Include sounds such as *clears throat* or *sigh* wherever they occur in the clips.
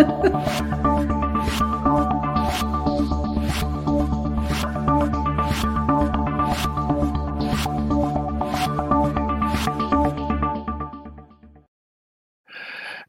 フフ。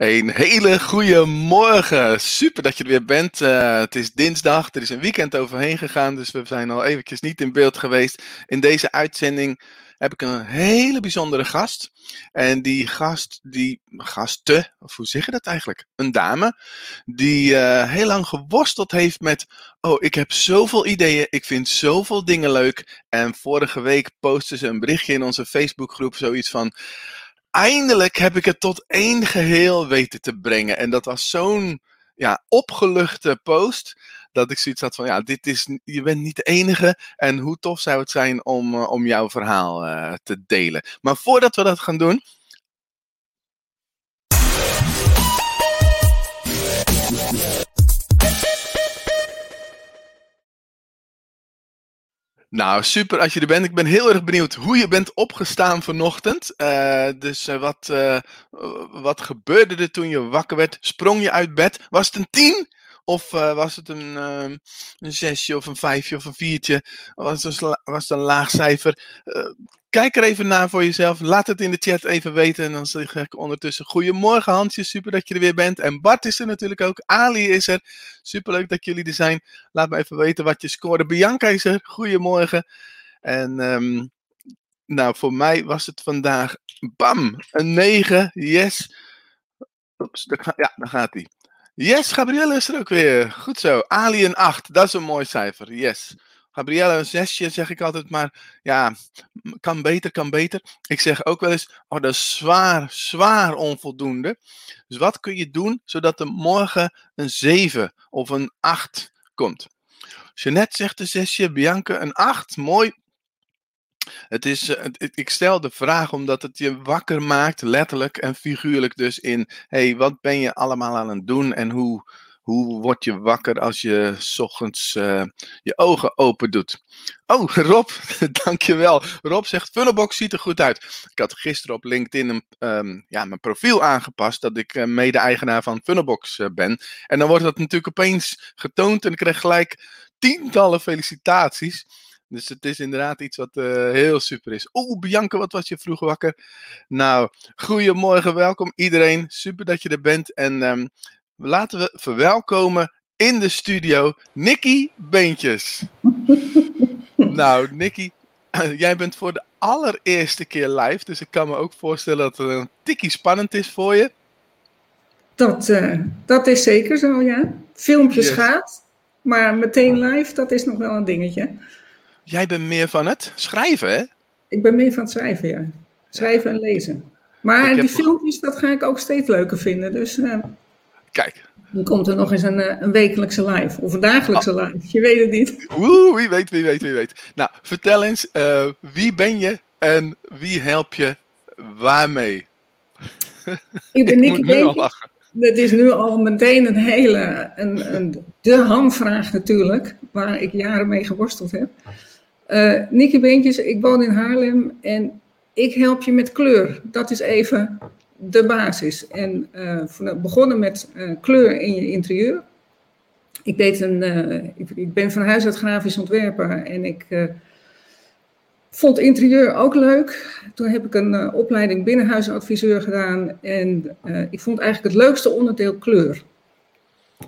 Een hele goede morgen. Super dat je er weer bent. Uh, het is dinsdag, er is een weekend overheen gegaan, dus we zijn al eventjes niet in beeld geweest. In deze uitzending heb ik een hele bijzondere gast. En die gast, die gasten, of hoe zeg je dat eigenlijk? Een dame, die uh, heel lang geworsteld heeft met, oh, ik heb zoveel ideeën, ik vind zoveel dingen leuk. En vorige week postte ze een berichtje in onze Facebookgroep, zoiets van, eindelijk heb ik het tot één geheel weten te brengen. En dat was zo'n ja, opgeluchte post. Dat ik zoiets had van, ja, dit is, je bent niet de enige. En hoe tof zou het zijn om, uh, om jouw verhaal uh, te delen. Maar voordat we dat gaan doen, Nou, super als je er bent. Ik ben heel erg benieuwd hoe je bent opgestaan vanochtend. Uh, dus uh, wat, uh, wat gebeurde er toen je wakker werd? Sprong je uit bed? Was het een tien? Of was het een, een zesje of een vijfje of een viertje? Was het een, was het een laag cijfer? Kijk er even naar voor jezelf. Laat het in de chat even weten. En dan zeg ik ondertussen: Goedemorgen, Hansje. Super dat je er weer bent. En Bart is er natuurlijk ook. Ali is er. Super leuk dat jullie er zijn. Laat me even weten wat je scoorde. Bianca is er. Goedemorgen. En um, nou, voor mij was het vandaag. Bam! Een 9. Yes. Oeps, ja, daar gaat hij. Yes, Gabrielle is er ook weer. Goed zo. Ali een 8. Dat is een mooi cijfer. Yes. Gabrielle een zesje, zeg ik altijd, maar ja, kan beter, kan beter. Ik zeg ook wel eens, oh, dat is zwaar, zwaar onvoldoende. Dus wat kun je doen zodat er morgen een 7 of een 8 komt? Jeanette zegt een zesje, Bianca een 8, mooi. Het is, eh, ik stel de vraag omdat het je wakker maakt, letterlijk en figuurlijk dus in, hey, wat ben je allemaal aan het doen en hoe, hoe word je wakker als je ochtends uh, je ogen open doet? Oh, *laughs* Rob, *laughs* dankjewel. Rob zegt, Funnelbox ziet er goed uit. Ik had gisteren op LinkedIn een, um, ja, mijn profiel aangepast dat ik uh, mede-eigenaar van Funnelbox ben. En dan wordt dat natuurlijk opeens getoond en ik krijg gelijk tientallen felicitaties. Dus het is inderdaad iets wat uh, heel super is. Oeh, Bianca, wat was je vroeg wakker? Nou, goedemorgen, welkom iedereen. Super dat je er bent. En um, laten we verwelkomen in de studio Nicky Beentjes. *laughs* nou, Nicky, *clears throat* jij bent voor de allereerste keer live, dus ik kan me ook voorstellen dat het een tikkie spannend is voor je. Dat, uh, dat is zeker zo, ja. Filmpjes yes. gaat, maar meteen live, dat is nog wel een dingetje. Jij bent meer van het schrijven, hè? Ik ben meer van het schrijven, ja. Schrijven en lezen. Maar die filmpjes, dat ga ik ook steeds leuker vinden. Dus uh, Kijk. Dan komt er nog eens een, eh, een wekelijkse live of een dagelijkse oh. live. Je weet het niet. Oeh, wie weet, wie weet, wie weet. Nou, vertel eens, uh, wie ben je en wie help je waarmee? *laughs* Ik ben Nicky Beentjes. Dat is nu al meteen een hele, een, een, de hamvraag natuurlijk, waar ik jaren mee geworsteld heb. Uh, Nicky Beentjes, ik woon in Haarlem en ik help je met kleur. Dat is even de basis. En uh, begonnen met uh, kleur in je interieur. Ik, deed een, ik, ik, ben van huis uit grafisch ontwerper en ik vond interieur ook leuk. Toen heb ik een opleiding binnenhuisadviseur gedaan en ik vond eigenlijk het leukste onderdeel kleur.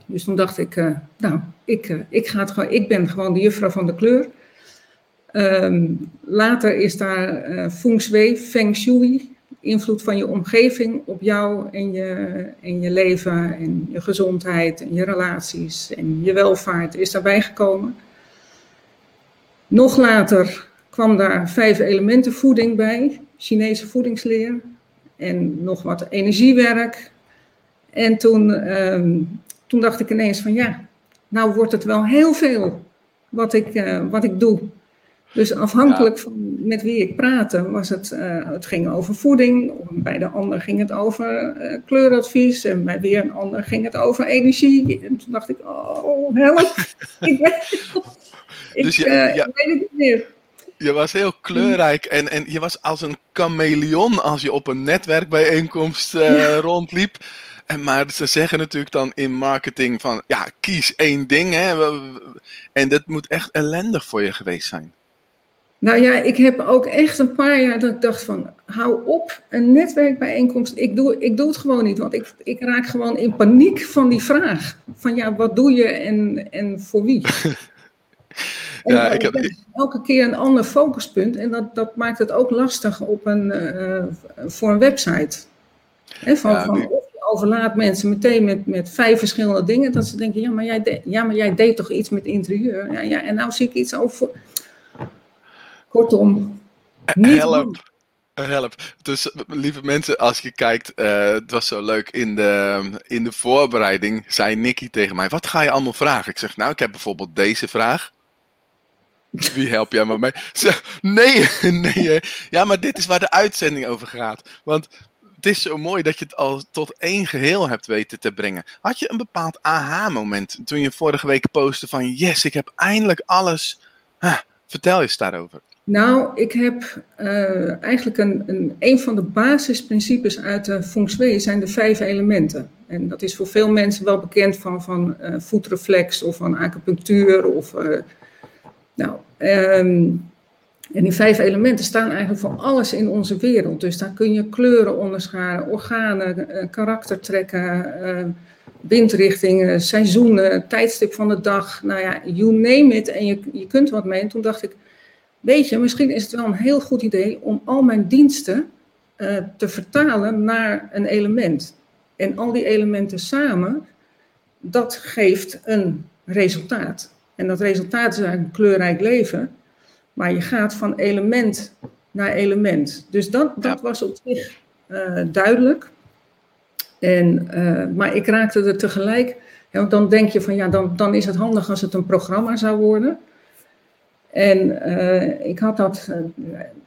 Dus toen dacht ik, nou, ik, ik, ga het gewoon, ik ben gewoon de juffrouw van de kleur. Um, later is daar feng shui, feng shui, invloed van je omgeving op jou en je, en je leven en je gezondheid en je relaties en je welvaart is daarbij gekomen. Nog later kwam daar vijf elementen voeding bij, Chinese voedingsleer en nog wat energiewerk. En toen, um, toen dacht ik ineens van ja, nou wordt het wel heel veel wat ik, uh, wat ik doe. Dus afhankelijk ja. van met wie ik praatte, was het, uh, het ging over voeding. Bij de ander ging het over uh, kleuradvies. En bij weer een ander ging het over energie. En toen dacht ik, oh, help. *laughs* ik, weet, dus je, uh, ja, ik weet het niet meer. Je was heel kleurrijk en, en je was als een chameleon als je op een netwerkbijeenkomst ja. rondliep. En, maar ze zeggen natuurlijk dan in marketing van, ja, kies één ding. Hè? En dat moet echt ellendig voor je geweest zijn. Nou ja, ik heb ook echt een paar jaar dat ik dacht van, hou op, een netwerkbijeenkomst, ik doe, ik doe het gewoon niet. Want ik, ik raak gewoon in paniek van die vraag. Van ja, wat doe je en, en voor wie? *laughs* ja, ik heb... Elke keer een ander focuspunt en dat, dat maakt het ook lastig op een, uh, voor een website. He, van, van, of je overlaat mensen meteen met, met vijf verschillende dingen, dat ze denken, ja maar, jij ja, maar jij deed toch iets met interieur? Ja, ja, en nou zie ik iets over Kortom, niet help. Help. Dus lieve mensen, als je kijkt, uh, het was zo leuk. In de, in de voorbereiding zei Nicky tegen mij: Wat ga je allemaal vragen? Ik zeg: Nou, ik heb bijvoorbeeld deze vraag. Wie help jij me mee? Zeg, nee, *laughs* nee. Ja, maar dit is waar de uitzending over gaat. Want het is zo mooi dat je het al tot één geheel hebt weten te brengen. Had je een bepaald aha-moment toen je vorige week postte van yes, ik heb eindelijk alles. vertel eens daarover. Nou, ik heb uh, eigenlijk een, een, een van de basisprincipes uit de feng shui zijn de vijf elementen. En dat is voor veel mensen wel bekend van, van uh, voetreflex of van acupunctuur. Of, uh, nou, um, en die vijf elementen staan eigenlijk voor alles in onze wereld. Dus daar kun je kleuren onderscheiden, organen, karaktertrekken, windrichtingen, seizoenen, tijdstip van de dag. Nou ja, you name it. En je, je kunt wat mee. En toen dacht ik, weet je, misschien is het wel een heel goed idee om al mijn diensten uh, te vertalen naar een element. En al die elementen samen, dat geeft een resultaat. En dat resultaat is eigenlijk een kleurrijk leven. Maar je gaat van element naar element. Dus dat, dat was op zich uh, duidelijk. En, uh, maar ik raakte er tegelijk. Ja, dan denk je van ja, dan, dan is het handig als het een programma zou worden. En uh, ik had dat, uh,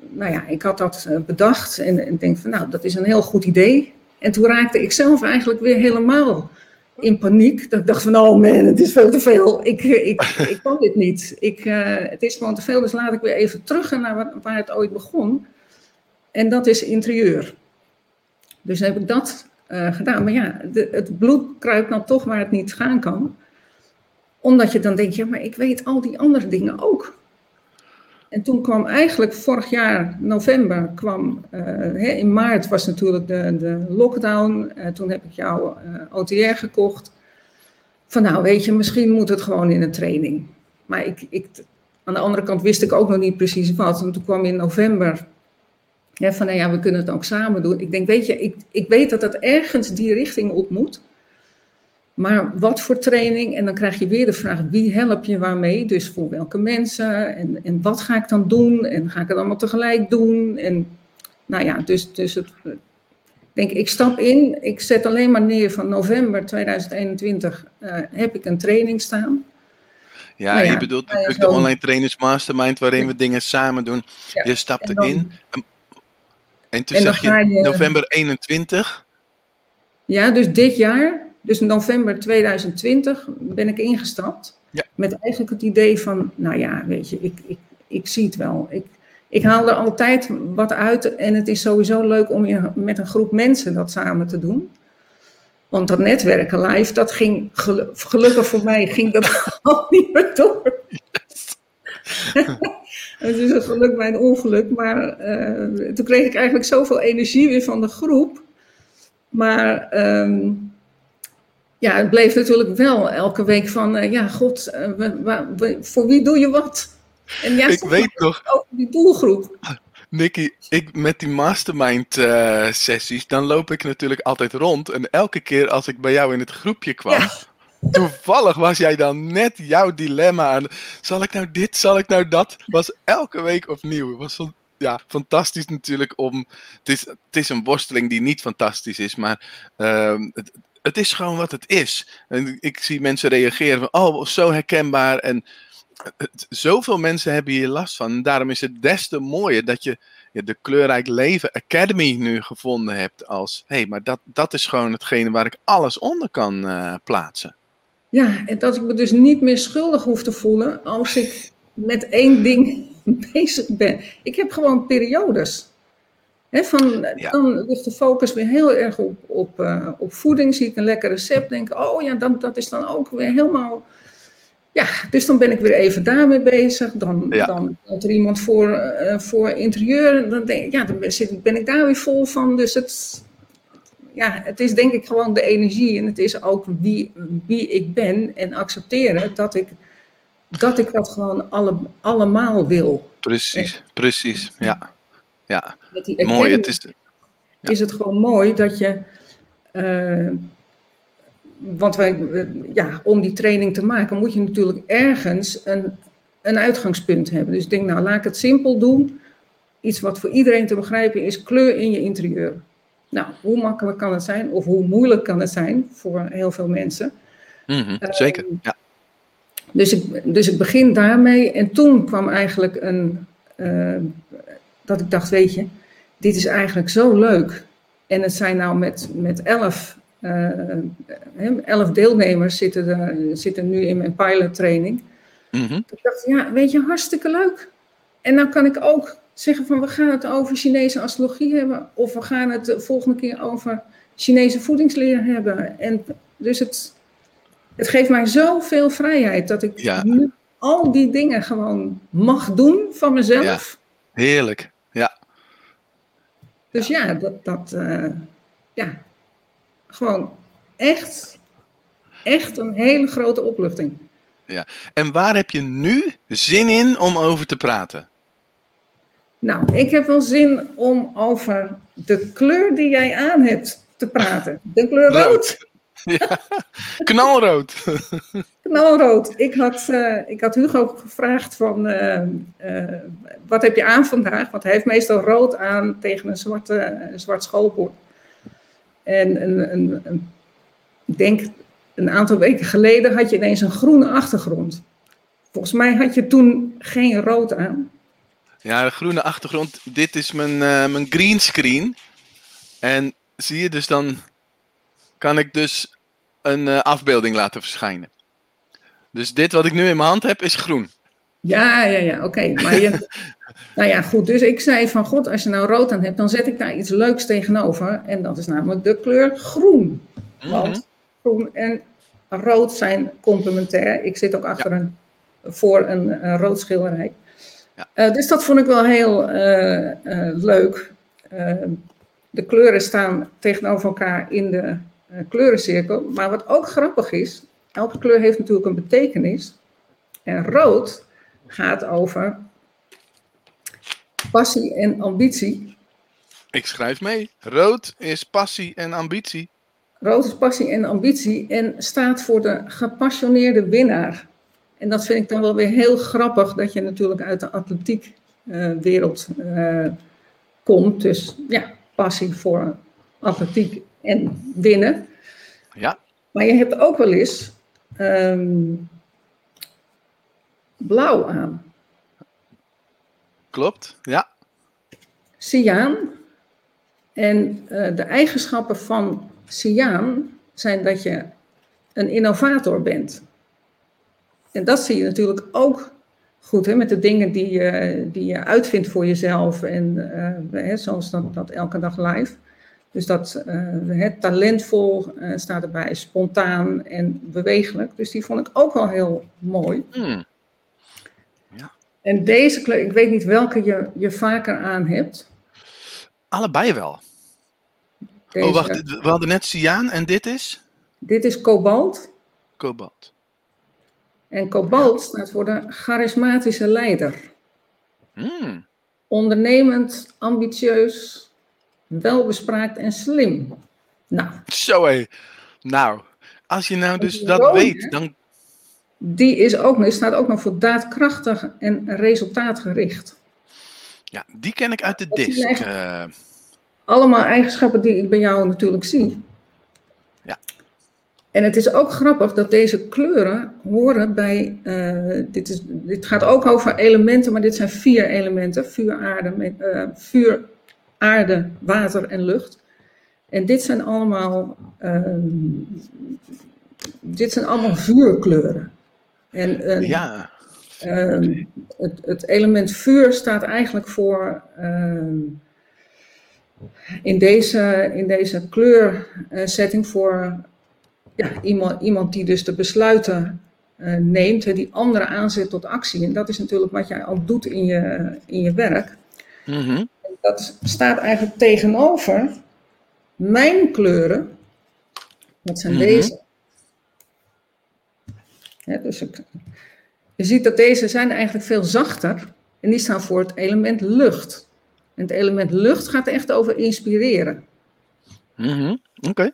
nou ja, ik had dat uh, bedacht en, en denk van, nou, dat is een heel goed idee. En toen raakte ik zelf eigenlijk weer helemaal in paniek. Dat ik dacht van, oh man, het is veel te veel. Ik, ik, *laughs* ik kan dit niet. Ik, het is gewoon te veel, dus laat ik weer even terug naar waar, waar het ooit begon. En dat is interieur. Dus heb ik dat gedaan. Maar ja, de, het bloed kruipt dan toch waar het niet gaan kan. Omdat je dan denkt, ja, maar ik weet al die andere dingen ook. En toen kwam eigenlijk vorig jaar, november, kwam, uh, in maart was natuurlijk de, de lockdown. Uh, toen heb ik jouw uh, eh, OTR gekocht. Van nou, weet je, misschien moet het gewoon in een training. Maar ik, ik, aan de andere kant wist ik ook nog niet precies wat. En toen kwam in november van nou ja, we kunnen het ook samen doen. Ik denk, weet je, ik, ik weet dat dat ergens die richting op moet. Maar wat voor training? En dan krijg je weer de vraag: wie help je waarmee? Dus voor welke mensen? En, en wat ga ik dan doen? En ga ik het allemaal tegelijk doen? En nou ja, dus, dus het, ik denk, ik stap in. Ik zet alleen maar neer van november 2021 uh, eh, heb ik een training staan. Ja, nou ja je bedoelt natuurlijk de online trainers mastermind waarin we dingen samen doen. je stapt erin. En toen en zeg je, je november 21. Ja, dus dit jaar dus in november 2020 ben ik ingestapt. Ja. Met eigenlijk het idee van, nou ja, weet je, ik, ik, ik zie het wel. Ik, ik haal er altijd wat uit en het is sowieso leuk om je met een groep mensen dat samen te doen. Want dat netwerken live, dat ging gelukkig voor mij, ging dat *laughs* al niet meer door. *laughs* het is een geluk bij een ongeluk, maar uh, toen kreeg ik eigenlijk zoveel energie weer van de groep. Maar um, ja, het bleef natuurlijk wel elke week van, uh, ja, god, uh, voor wie doe je wat? En ja, ik weet nog. Over die doelgroep. Nicky, ik, met die mastermind uh, sessies, dan loop ik natuurlijk altijd rond. En elke keer als ik bij jou in het groepje kwam, *laughs* toevallig was jij dan net jouw dilemma aan. Zal ik nou dit, zal ik nou dat? Was elke week opnieuw. Was ja, fantastisch natuurlijk om. Het is, het is een worsteling die niet fantastisch is, maar uh, het, het is gewoon wat het is. En ik zie mensen reageren van, oh, zo herkenbaar. En zoveel mensen hebben hier last van. En daarom is het des te mooier dat je de Kleurrijk Leven Academy nu gevonden hebt als, hé, hey, maar dat, dat is gewoon hetgene waar ik alles onder kan uh, plaatsen. Ja, en dat ik me dus niet meer schuldig hoef te voelen als ik met één ding *laughs* bezig ben. Ik heb gewoon periodes. Van, Dan ligt de focus weer heel erg op, op, uh, op voeding. Zie ik een lekker recept, denk oh ja, dan, dat is dan ook weer helemaal... Ja, dus dan ben ik weer even daarmee bezig. Dan, ja. dan komt er iemand voor, uh, voor interieur. Dan, denk, ja, dan zit, ben ik daar weer vol van. Dus het, ja, het is denk ik gewoon de energie. En het is ook wie, wie ik ben. En accepteren dat ik dat, ik dat gewoon alle, allemaal wil. Precies, precies, ja ja. mooi. Het is, is het gewoon mooi dat je. Uh, want wij, ja, om die training te maken moet je natuurlijk ergens een, een uitgangspunt hebben. Dus ik denk, nou laat ik het simpel doen. Iets wat voor iedereen te begrijpen is kleur in je interieur. Nou, hoe makkelijk kan het zijn, of hoe moeilijk kan het zijn voor heel veel mensen? Mm zeker, ja. Dus ik, dus ik begin daarmee en toen kwam eigenlijk een, uh, dat ik dacht, weet je, dit is eigenlijk zo leuk. En het zijn nou met, met elf, uh, elf deelnemers zitten, er, zitten nu in mijn pilot training. Mm Ik dacht, ja, weet je, hartstikke leuk. En dan kan ik ook zeggen van, we gaan het over Chinese astrologie hebben. Of we gaan het de volgende keer over Chinese voedingsleer hebben. En dus het, het geeft mij zoveel vrijheid dat ik nu al die dingen gewoon mag doen van mezelf. Ja, heerlijk. Dus ja, dat, dat uh, ja, gewoon echt, echt een hele grote opluchting. Ja, en waar heb je nu zin in om over te praten? Nou, ik heb wel zin om over de kleur die jij aan hebt te praten. De kleur rood. *laughs* Ja, knalrood. *laughs* knalrood. Ik had, uh, ik had Hugo gevraagd van, uh, uh, wat heb je aan vandaag? Want hij heeft meestal rood aan tegen een, zwarte, een zwart schoolbord. En een, een, een, ik denk een aantal weken geleden had je ineens een groene achtergrond. Volgens mij had je toen geen rood aan. Ja, de groene achtergrond. Dit is mijn, mijn green screen. En zie je dus dan kan ik dus een uh, afbeelding laten verschijnen. Dus dit wat ik nu in mijn hand heb is groen. Ja, ja, ja, oké. Maar je, *laughs* nou ja, goed. Dus ik zei van, god, als je nou rood aan hebt, dan zet ik daar iets leuks tegenover. En dat is namelijk de kleur groen. Mhm. Want groen en rood zijn complementair. Ik zit ook achter een, voor een, een rood schilderij. Ja. Uh, dus dat vond ik wel heel uh, leuk. de kleuren staan tegenover elkaar in de kleurencirkel. Maar wat ook grappig is, elke kleur heeft natuurlijk een betekenis. En rood gaat over passie en ambitie. Ik schrijf mee. Rood is passie en ambitie. Rood is passie en ambitie en staat voor de gepassioneerde winnaar. En dat vind ik dan wel weer heel grappig, dat je natuurlijk uit de atletiekwereld uh, uh, komt. Dus ja, passie voor atletiek en winnen. Ja. Maar je hebt ook wel eens um, blauw aan. Klopt, ja. Cyaan. En uh, de eigenschappen van cyaan zijn dat je een innovator bent. En dat zie je natuurlijk ook goed hè, met de dingen die je, die je uitvindt voor jezelf. En uh, hè, zoals dat, dat elke dag live. Dus dat uh, het talentvol uh, staat erbij, spontaan en bewegelijk. Dus die vond ik ook wel heel mooi. Hmm. Ja. En deze kleur, ik weet niet welke je, je vaker aan hebt. Allebei wel. Deze, oh, wacht, we hadden net cyaan en dit is? Dit is kobalt. Kobalt. En kobalt staat voor de charismatische leider. Hmm. Ondernemend, ambitieus, welbespraakt en slim. Nou. Zo hé. Nou, als je nou dus dat weet, dan... Die is ook, die staat ook nog voor daadkrachtig en resultaatgericht. Ja, die ken ik uit de disk. Uh... Allemaal eigenschappen die ik bij jou natuurlijk zie. Ja. En het is ook grappig dat deze kleuren horen bij. Uh, dit, is, dit gaat ook over elementen, maar dit zijn vier elementen: vuur, aarde, uh, vuur, aarde, water en lucht. En dit zijn allemaal, uh, dit zijn allemaal vuurkleuren. En uh, ja. Uh, het, het, element vuur staat eigenlijk voor ehm, in deze, in deze kleursetting voor ja, iemand, iemand die dus de besluiten uh, neemt, die anderen aanzet tot actie. En dat is natuurlijk wat jij ook doet in je, in je werk. Mhm. Dat staat eigenlijk tegenover mijn kleuren. Dat zijn Mhm. deze. Ja, dus ik, je ziet dat deze zijn eigenlijk veel zachter. En die staan voor het element lucht. En het element lucht gaat echt over inspireren. Mhm. Oké.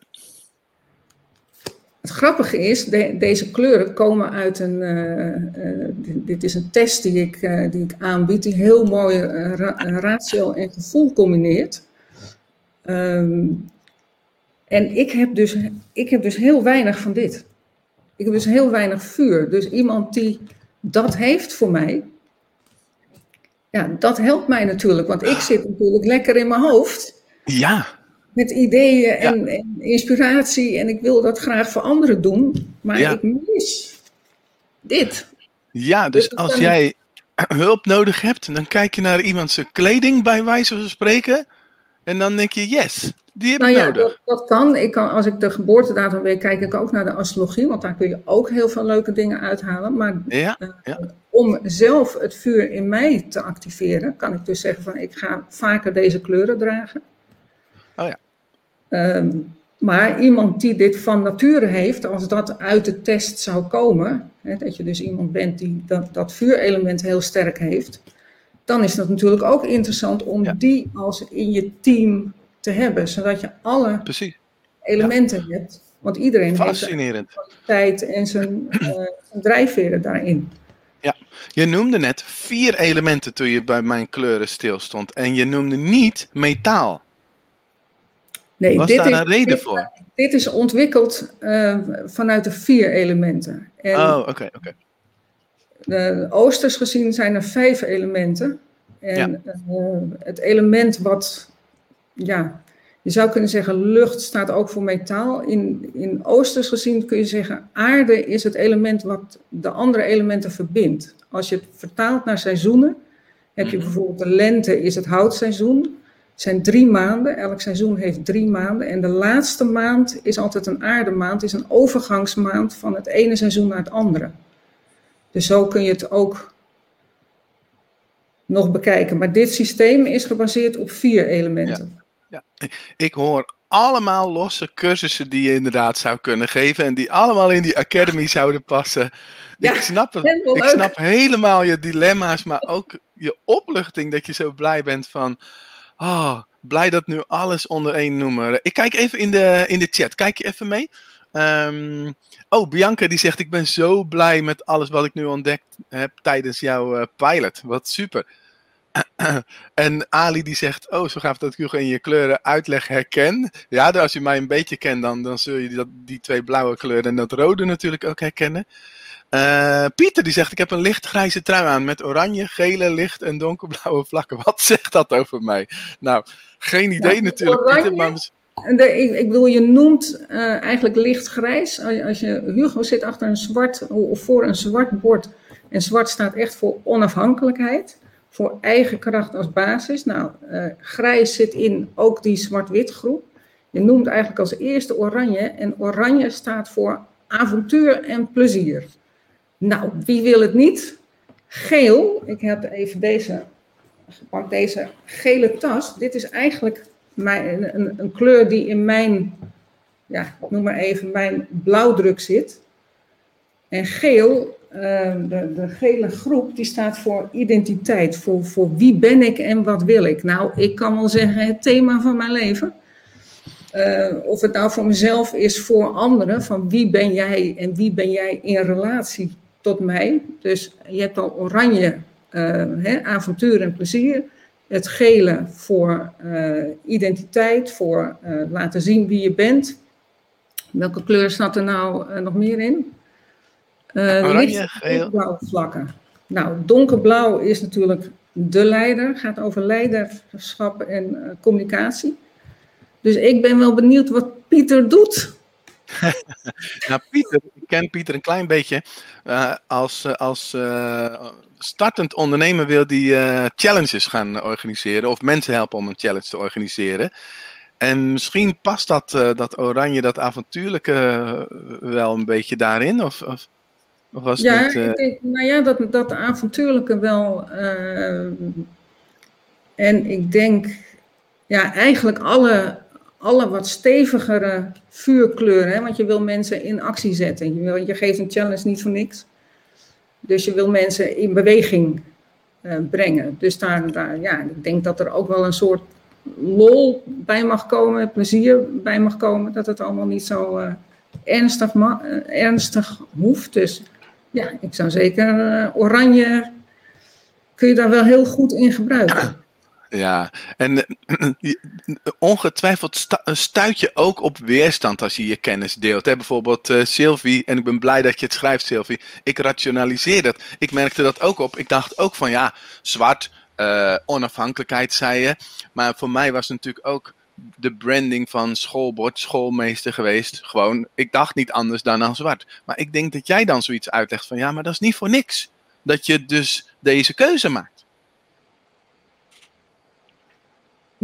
Het grappige is, de- deze kleuren komen uit een. eh, eh, dit, dit is een test die ik, eh, die ik aanbied, die heel mooi eh, ra- eh, ratio en gevoel combineert. Ehm, en ik heb, dus, ik heb dus heel weinig van dit. Ik heb dus heel weinig vuur. Dus iemand die dat heeft voor mij, ja, dat helpt mij natuurlijk. Want ik zit natuurlijk lekker in mijn hoofd Ja. Met ideeën en, en inspiratie. En ik wil dat graag voor anderen doen. Maar ik mis dit. Ja, dus Dus als jij *clears throat* hulp nodig hebt, dan kijk je naar iemands kleding, bij wijze van spreken. En dan denk je, yes, die heb Nou ik ja, nodig. dat, dat kan. Ik kan. Als ik de geboortedatum weet, kijk ik ook naar de astrologie. Want daar kun je ook heel veel leuke dingen uithalen. Maar Ja, eh, ja. om zelf het vuur in mij te activeren, kan ik dus zeggen van ik ga vaker deze kleuren dragen. Ja. Ehm, maar iemand die dit van nature heeft, als dat uit de test zou komen, hè, dat je dus iemand bent die dat, dat vuurelement heel sterk heeft, dan is dat natuurlijk ook interessant om Ja. die als in je team te hebben, zodat je alle precies. elementen hebt. Want iedereen heeft zijn Fascinerend. tijd en zijn, eh, zijn drijfveren daarin. Je noemde net vier elementen toen je bij mijn kleuren stilstond. En je noemde niet metaal. Nee, Was dit daar is, een reden dit, voor? dit is ontwikkeld eh, vanuit de vier elementen. En Oh, oké, oké. oosters gezien zijn er vijf elementen. En eh, het element wat, ja, je zou kunnen zeggen lucht staat ook voor metaal. In, in oosters gezien kun je zeggen aarde is het element wat de andere elementen verbindt. Als je het vertaalt naar seizoenen, heb je Mhm. bijvoorbeeld de lente is het houtseizoen. Het zijn drie maanden, elk seizoen heeft drie maanden. En de laatste maand is altijd een aardemaand, is een overgangsmaand van het ene seizoen naar het andere. Dus zo kun je het ook nog bekijken. Maar dit systeem is gebaseerd op vier elementen. Ik hoor allemaal losse cursussen die je inderdaad zou kunnen geven. En die allemaal in die academy zouden passen. Ja, ik snap het. helemaal Ik leuk. snap helemaal je dilemma's, maar ook je opluchting dat je zo blij bent van. Oh, blij dat nu alles onder één noemer. Ik kijk even in de, in de chat. Kijk je even mee? Ehm, oh, Bianca die zegt: Ik ben zo blij met alles wat ik nu ontdekt heb tijdens jouw eh, pilot. Wat super. *clears throat* en Ali die zegt: Oh, zo gaaf dat ik nog in je kleuren uitleg herken. Ja, als je mij een beetje kent, dan, dan zul je dat, die twee blauwe kleuren en dat rode natuurlijk ook herkennen. Eh, Pieter die zegt: Ik heb een lichtgrijze trui aan met oranje, gele, licht en donkerblauwe vlakken. Wat *laughs* zegt dat over mij? Nou, geen idee Ja, natuurlijk, oranje? Pieter. Maar de, ik, ik bedoel, je noemt eh, eigenlijk lichtgrijs. Als je, als je, Hugo zit achter een zwart, of voor een zwart bord. En zwart staat echt voor onafhankelijkheid. Voor eigen kracht als basis. Nou, eh, grijs zit in ook die zwart-wit groep. Je noemt eigenlijk als eerste oranje. En oranje staat voor avontuur en plezier. Nou, wie wil het niet? Geel, ik heb even deze gepakt, deze gele tas. Dit is eigenlijk mijn, een, een kleur die in mijn, ja, noem maar even, mijn blauwdruk zit. En geel, eh, de, de gele groep, die staat voor identiteit. Voor, voor wie ben ik en wat wil ik? Nou, ik kan wel zeggen het thema van mijn leven. Eh, of het nou voor mezelf is, voor anderen. Van wie ben jij en wie ben jij in relatie tot mij? Dus je hebt al oranje, eh, hè, avontuur en plezier. Het gele voor eh, identiteit, voor eh, laten zien wie je bent. Welke kleur staat er nou nog meer in? Oranje, geel. vlakken. Nou, donkerblauw is natuurlijk de leider, gaat over leiderschap en communicatie. Dus ik ben wel benieuwd wat Pieter doet. *laughs* nou, Pieter, ik ken Pieter een klein beetje. Uh, als als uh, startend ondernemer wil die challenges gaan organiseren. Of mensen helpen om een challenge te organiseren. En misschien past dat, dat oranje, dat avontuurlijke wel een beetje daarin? Of, of, of was ja, ik denk, nou ja, dat, dat avontuurlijke wel. en ik denk, ja, eigenlijk alle alle wat stevigere vuurkleuren. Hè? Want je wil mensen in actie zetten. Je, wil, je geeft een challenge niet voor niks. Dus je wil mensen in beweging uh, brengen. Dus daar, daar, ja, ik denk dat er ook wel een soort lol bij mag komen, plezier bij mag komen. Dat het allemaal niet zo uh, ernstig, uh, ernstig hoeft. Dus ja, ik zou zeker oranje kun je daar wel heel goed in gebruiken. Ja, en eh, *clears throat* ongetwijfeld stuit je ook op weerstand als je je kennis deelt. Bijvoorbeeld uh, Sylvie, en ik ben blij dat je het schrijft, Sylvie. Ik rationaliseer dat. Ik merkte dat ook op. Ik dacht ook van ja, zwart, uh, onafhankelijkheid, zei je. Maar voor mij was natuurlijk ook de branding van schoolbord, schoolmeester geweest. Gewoon, ik dacht niet anders dan aan zwart. Maar ik denk dat jij dan zoiets uitlegt van ja, maar dat is niet voor niks. Dat je dus deze keuze maakt.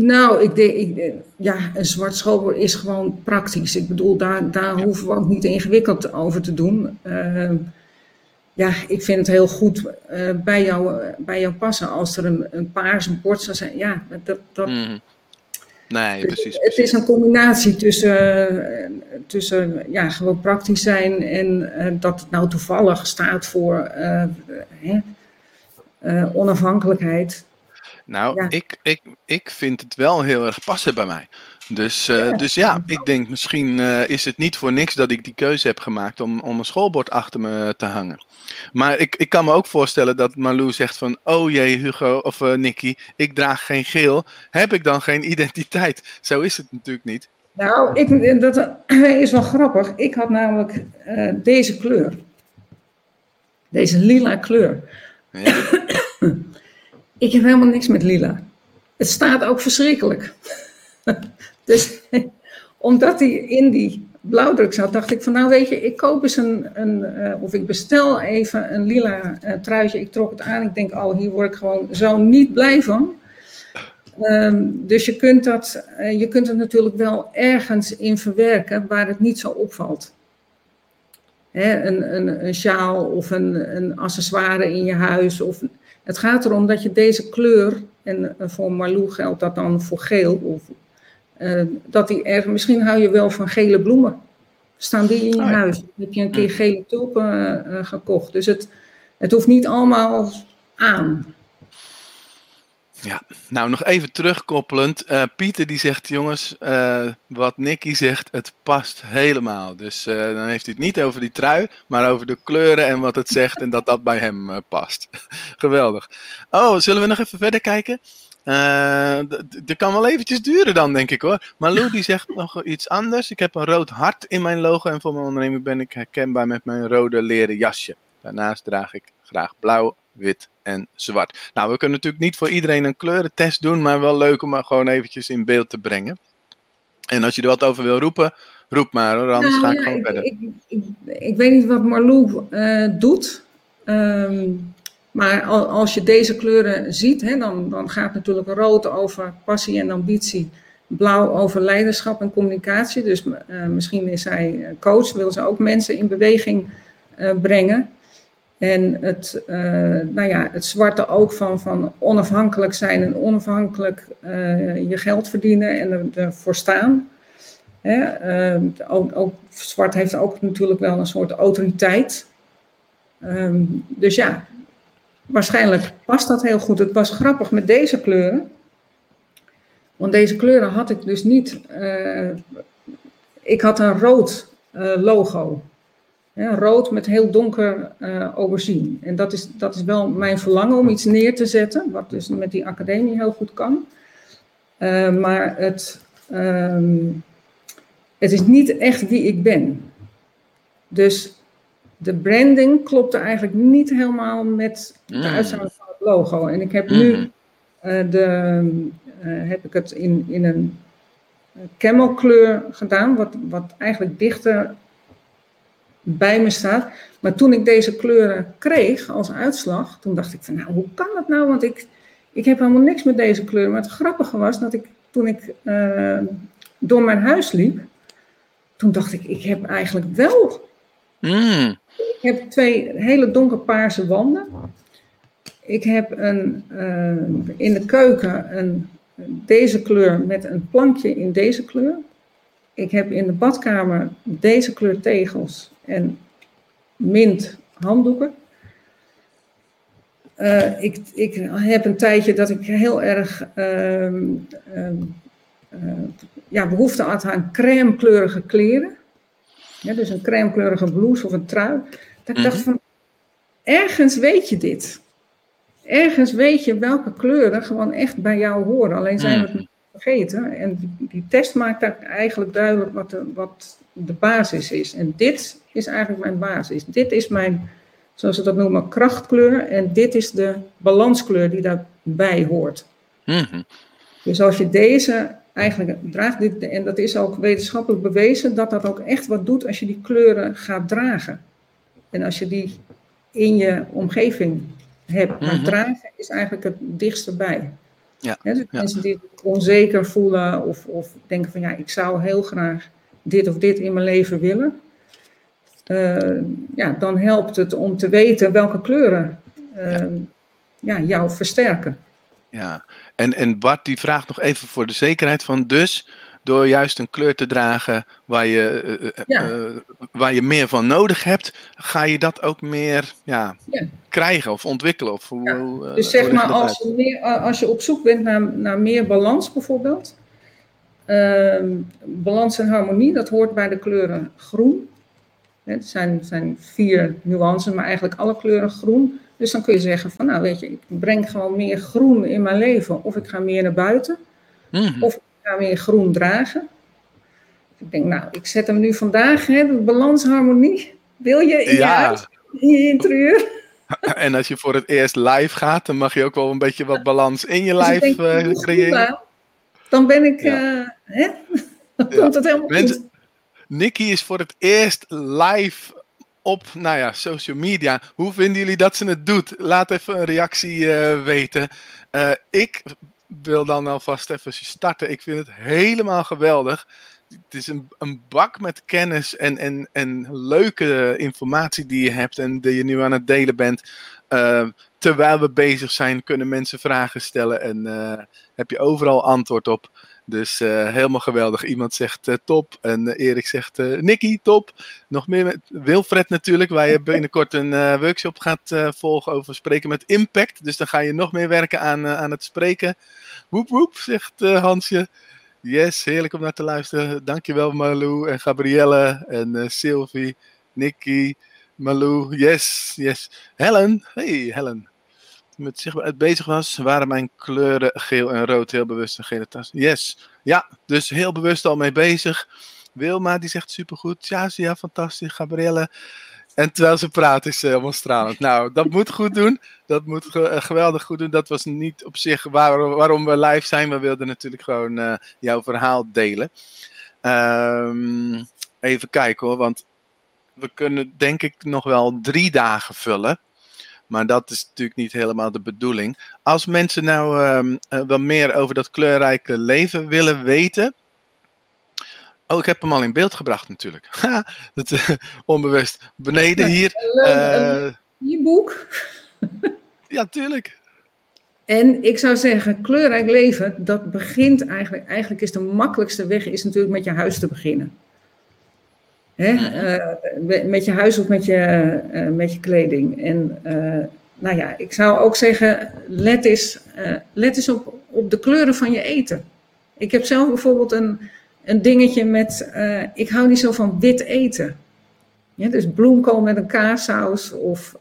Nou, ik denk, ik, ja, een zwart schoolbord is gewoon praktisch. Ik bedoel, daar, daar hoeven we ook niet ingewikkeld over te doen. Uh, ja, ik vind het heel goed uh, bij, jou, bij jou passen. Als er een, een paars bord zou zijn, ja, dat... dat mm. Nee, precies, Het is een combinatie tussen, tussen ja, gewoon praktisch zijn en uh, dat het nou toevallig staat voor onafhankelijkheid. Nou, ik, ik, ik vind het wel heel erg passen bij mij. Dus, uh, dus ja, ik denk misschien uh, is het niet voor niks dat ik die keuze heb gemaakt om, om een schoolbord achter me te hangen. Maar ik, ik kan me ook voorstellen dat Malou zegt van, oh jee Hugo of uh, Nicky, ik draag geen geel. Heb ik dan geen identiteit? Zo is het natuurlijk niet. Nou, ik, dat *clears throat* is wel grappig. Ik had namelijk deze kleur. Deze lila kleur. Ja. *clears throat* Ik heb helemaal niks met lila. Het staat ook verschrikkelijk. *laughs* dus omdat hij in die blauwdruk zat, dacht ik van nou weet je, ik koop eens een, een uh, of ik bestel even een lila uh, truitje. Ik trok het aan. Ik denk, oh hier word ik gewoon zo niet blij van. Um, dus je kunt, dat, uh, je kunt het natuurlijk wel ergens in verwerken waar het niet zo opvalt. Hè, een, een, een sjaal of een, een accessoire in je huis of het gaat erom dat je deze kleur, en eh, voor Marlou geldt dat dan voor geel, of, uh, dat die er, misschien hou je wel van gele bloemen. Staan die in je oh huis? Heb je een keer gele tulpen uh, gekocht? Dus het, het hoeft niet allemaal aan. Ja, nou nog even terugkoppelend. Uh, Pieter die zegt, jongens, uh, wat Nicky zegt, het past helemaal. Dus uh, dan heeft hij het niet over die trui, maar over de kleuren en wat het zegt en dat dat bij hem past. *laughs* Geweldig. Oh, zullen we nog even verder kijken? Dat kan wel eventjes duren dan, denk ik hoor. Maar Lou die zegt nog iets anders. Ik heb een rood hart in mijn logo en voor mijn onderneming ben ik herkenbaar met mijn rode leren jasje. Daarnaast draag ik graag blauw, wit en zwart. Nou, we kunnen natuurlijk niet voor iedereen een kleurentest doen, maar wel leuk om maar gewoon eventjes in beeld te brengen. En als je er wat over wil roepen, roep maar hoor, anders nou, ga ik gewoon verder. Ik, ik, ik, weet niet wat Marlou uh, doet, um, maar als je deze kleuren ziet, hè, dan, dan gaat natuurlijk rood over passie en ambitie, blauw over leiderschap en communicatie. Dus uh, misschien is zij coach, wil ze ook mensen in beweging uh, brengen. En het, uh, nou ja, het zwarte ook van, van onafhankelijk zijn en onafhankelijk uh, je geld verdienen en ervoor staan. Hè? Uh, ook, ook, zwart heeft ook natuurlijk wel een soort autoriteit. Um, dus ja, waarschijnlijk past dat heel goed. Het was grappig met deze kleuren. Want deze kleuren had ik dus niet. Uh, ik had een rood logo rood met heel donker uh, overzien. En dat is, dat is wel mijn verlangen om iets neer te zetten, wat dus met die academie heel goed kan. Uh, maar het, um, het is niet echt wie ik ben. Dus de branding klopte eigenlijk niet helemaal met de mm. uitstraling van het logo. En ik heb nu uh, de, heb ik het in, in een camelkleur gedaan, wat, wat eigenlijk dichter bij me staat. Maar toen ik deze kleuren kreeg als uitslag, toen dacht ik van nou, hoe kan dat nou? Want ik, ik heb helemaal niks met deze kleuren. Maar het grappige was dat ik toen ik uh, door mijn huis liep, toen dacht ik, ik heb eigenlijk wel. Mm. Ik heb twee hele donkerpaarse wanden. Ik heb een, uh, in de keuken een, deze kleur met een plankje in deze kleur. Ik heb in de badkamer deze kleur tegels en mint handdoeken. Uh, ik, ik heb een tijdje dat ik heel erg uh, uh, ja, behoefte had aan crème kleurige kleren. Ja, dus een crème kleurige blouse of een trui. Dat ik dacht mhm. van, ergens weet je dit. Ergens weet je welke kleuren gewoon echt bij jou horen. Alleen zijn we het mhm. vergeten. En die, die test maakt eigenlijk duidelijk wat de, wat de basis is. En dit is eigenlijk mijn basis. Dit is mijn, zoals ze dat noemen, krachtkleur. En dit is de balanskleur die daarbij hoort. Mhm. Dus als je deze eigenlijk draagt, dit, en dat is ook wetenschappelijk bewezen, dat dat ook echt wat doet als je die kleuren gaat dragen. En als je die in je omgeving hebt. Maar mhm. dragen is eigenlijk het dichtste bij. Ja, dus mensen die onzeker voelen of, of denken van ja, ik zou heel graag dit of dit in mijn leven willen. Uh, ja, dan helpt het om te weten welke kleuren uh, ja. jou versterken. Ja, en, en Bart die vraagt nog even voor de zekerheid van dus door juist een kleur te dragen waar je, uh, waar je meer van nodig hebt, ga je dat ook meer ja, ja. krijgen of ontwikkelen. Of hoe, dus zeg maar, als je, meer, als je op zoek bent naar, naar meer balans bijvoorbeeld, Ehm, balans en harmonie, dat hoort bij de kleuren groen. Het zijn, zijn vier nuances, maar eigenlijk alle kleuren groen. Dus dan kun je zeggen van, nou weet je, ik breng gewoon meer groen in mijn leven. Of ik ga meer naar buiten. Mhm. Of ik ga meer groen dragen. Ik denk, nou, ik zet hem nu vandaag, hè, de balans, harmonie. Wil je in ja. je huis, in je interieur? *laughs* En als je voor het eerst live gaat, dan mag je ook wel een beetje wat balans in je dus lijf uh, creëren dan ben ik, ja. uh, hè? *laughs* dan komt het helemaal Mensen, goed. Nicky is voor het eerst live op nou ja, social media. Hoe vinden jullie dat ze het doet? Laat even een reactie uh, weten. Uh, ik wil dan alvast even starten. Ik vind het helemaal geweldig. Het is een, een bak met kennis en, en, en leuke informatie die je hebt en die je nu aan het delen bent. Uh, terwijl we bezig zijn, kunnen mensen vragen stellen en heb je overal antwoord op. Dus uh, helemaal geweldig. Iemand zegt uh, top en Erik zegt Nicky top. Nog meer met Wilfred natuurlijk, waar je *laughs* binnenkort een workshop gaat volgen over spreken met impact. Dus dan ga je nog meer werken aan, aan het spreken. Woep woep, zegt Hansje. Yes, heerlijk om naar te luisteren. Dankjewel Marlou en Gabrielle en Sylvie, Nicky. Malou, yes, yes. Helen, hey Helen. Met zich bezig was, waren mijn kleuren geel en rood heel bewust een gele tas. Yes, ja, dus heel bewust al mee bezig. Wilma, die zegt supergoed. Ja, ja, fantastisch. Gabrielle. En terwijl ze praat is ze helemaal stralend. Nou, dat moet goed doen. Dat moet eh, geweldig goed doen. Dat was niet op zich waarom we live zijn. We wilden natuurlijk gewoon uh, jouw verhaal delen. Um, even kijken hoor, want we kunnen denk ik nog wel drie dagen vullen. Maar dat is natuurlijk niet helemaal de bedoeling. Als mensen nou um, uh, wel meer over dat kleurrijke leven willen weten. Oh, ik heb hem al in beeld gebracht natuurlijk. *laughs* Ha, dat, uh, onbewust. Beneden hier. Uh, je boek. *laughs* ja, tuurlijk. En ik zou zeggen, kleurrijk leven, dat begint eigenlijk, eigenlijk is de makkelijkste weg, is natuurlijk met je huis te beginnen. Hè? Uh, met je huis of met je, uh, met je kleding. En uh, nou ja, ik zou ook zeggen, let eens, let eens op, op de kleuren van je eten. Ik heb zelf bijvoorbeeld een, een dingetje met, ik hou niet zo van wit eten. Ja, dus bloemkool met een kaassaus of...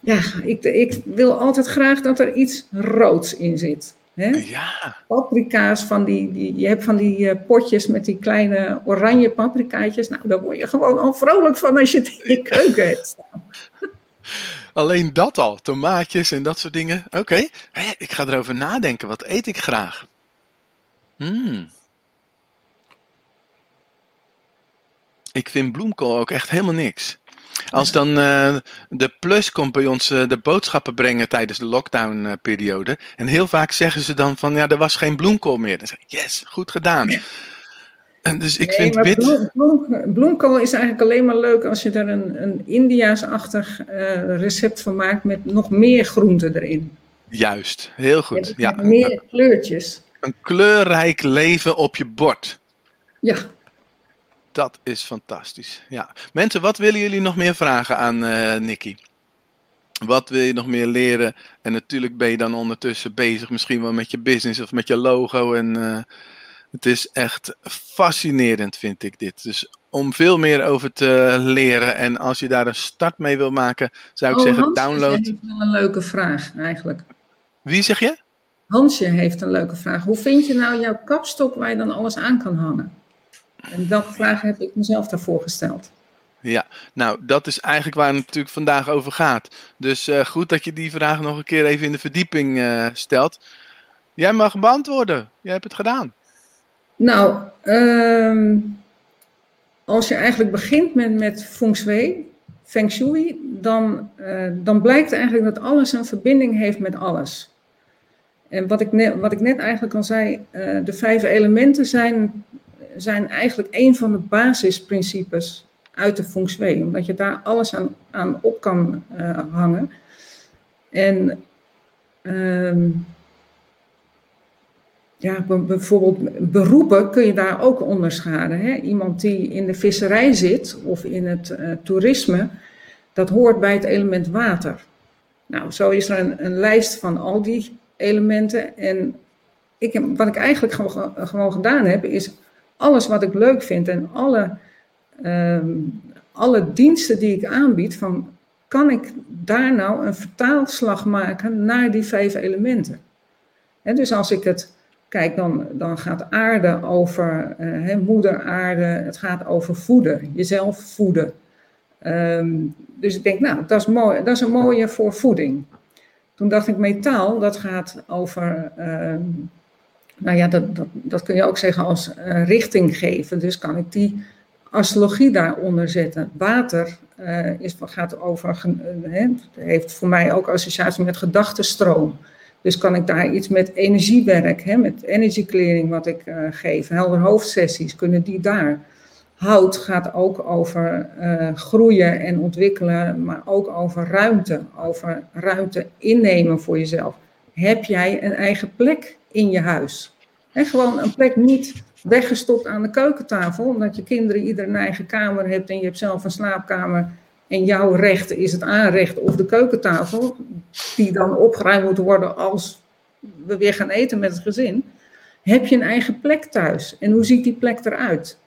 ja, ik, ik wil altijd graag dat er iets roods in zit. Ah, ja. Paprika's van die, die, je hebt van die eh, potjes met die kleine oranje paprikaatjes. Nou, daar word je gewoon al vrolijk van als je het in je keuken hebt. *laughs* Alleen dat al, tomaatjes en dat soort dingen. Oké, ik ga erover nadenken. Wat eet ik graag? Hmm. Ik vind bloemkool ook echt helemaal niks. Als dan uh, de plus komt bij ons uh, de boodschappen brengen tijdens de lockdown-periode. en heel vaak zeggen ze dan van ja, er was geen bloemkool meer. Dan zeg ik, yes, goed gedaan. En dus ik vind wit... bloemkool is eigenlijk alleen maar leuk als je er een, een Indiaas-achtig uh, recept van maakt met nog meer groenten erin. Juist, heel goed. Ja, meer kleurtjes. Een kleurrijk leven op je bord. Ja. Dat is fantastisch. Ja. Mensen, wat willen jullie nog meer vragen aan uh, Nicky? Wat wil je nog meer leren? En natuurlijk ben je dan ondertussen bezig, misschien wel met je business of met je logo. En uh, het is echt fascinerend, vind ik dit. Dus om veel meer over te leren en als je daar een start mee wil maken, zou ik oh, zeggen: Hansje download. heeft wel een leuke vraag eigenlijk. Wie zeg je? Hansje heeft een leuke vraag. Hoe vind je nou jouw kapstok waar je dan alles aan kan hangen? En dat vraag heb ik mezelf daarvoor gesteld. Ja, nou dat is eigenlijk waar het natuurlijk vandaag over gaat. Dus uh, goed dat je die vraag nog een keer even in de verdieping uh, stelt. Jij mag beantwoorden. Jij hebt het gedaan. Nou, um, als je eigenlijk begint met, met feng shui, feng shui, dan, uh, dan blijkt eigenlijk dat alles een verbinding heeft met alles. En wat ik net, wat ik net eigenlijk al zei, de vijf elementen zijn zijn eigenlijk een van de basisprincipes uit de feng shui, omdat je daar alles aan, aan op kan uh, hangen. En uh, ja, bijvoorbeeld beroepen kun je daar ook onderscheiden. Hè? Iemand die in de visserij zit of in het uh, toerisme, dat hoort bij het element water. Nou, zo is er een, een lijst van al die elementen. En ik wat ik eigenlijk gewoon, gewoon gedaan heb, is alles wat ik leuk vind en alle, ehm, alle diensten die ik aanbied, van kan ik daar nou een vertaalslag maken naar die vijf elementen? dus als ik het kijk, dan, dan gaat aarde over uh, moeder aarde, het gaat over voeden, jezelf voeden. Ehm, dus ik denk, nou, dat is, mooi, dat is een mooie voor voeding. Toen dacht ik, metaal, dat gaat over ehm, nou ja, dat, dat, dat kun je ook zeggen als uh, richting geven. Dus kan ik die astrologie daaronder zetten. Water uh, is, gaat over, uh, heeft voor mij ook associatie met gedachtenstroom. Dus kan ik daar iets met energiewerk, hè, met energy wat ik geef, helder hoofdsessies, kunnen die daar. Hout gaat ook over groeien en ontwikkelen, maar ook over ruimte, over ruimte innemen voor jezelf. Heb jij een eigen plek in je huis? En gewoon een plek niet weggestopt aan de keukentafel, omdat je kinderen ieder een eigen kamer hebt en je hebt zelf een slaapkamer. En jouw recht is het aanrecht of de keukentafel, die dan opgeruimd moet worden als we weer gaan eten met het gezin. Heb je een eigen plek thuis? En hoe ziet die plek eruit?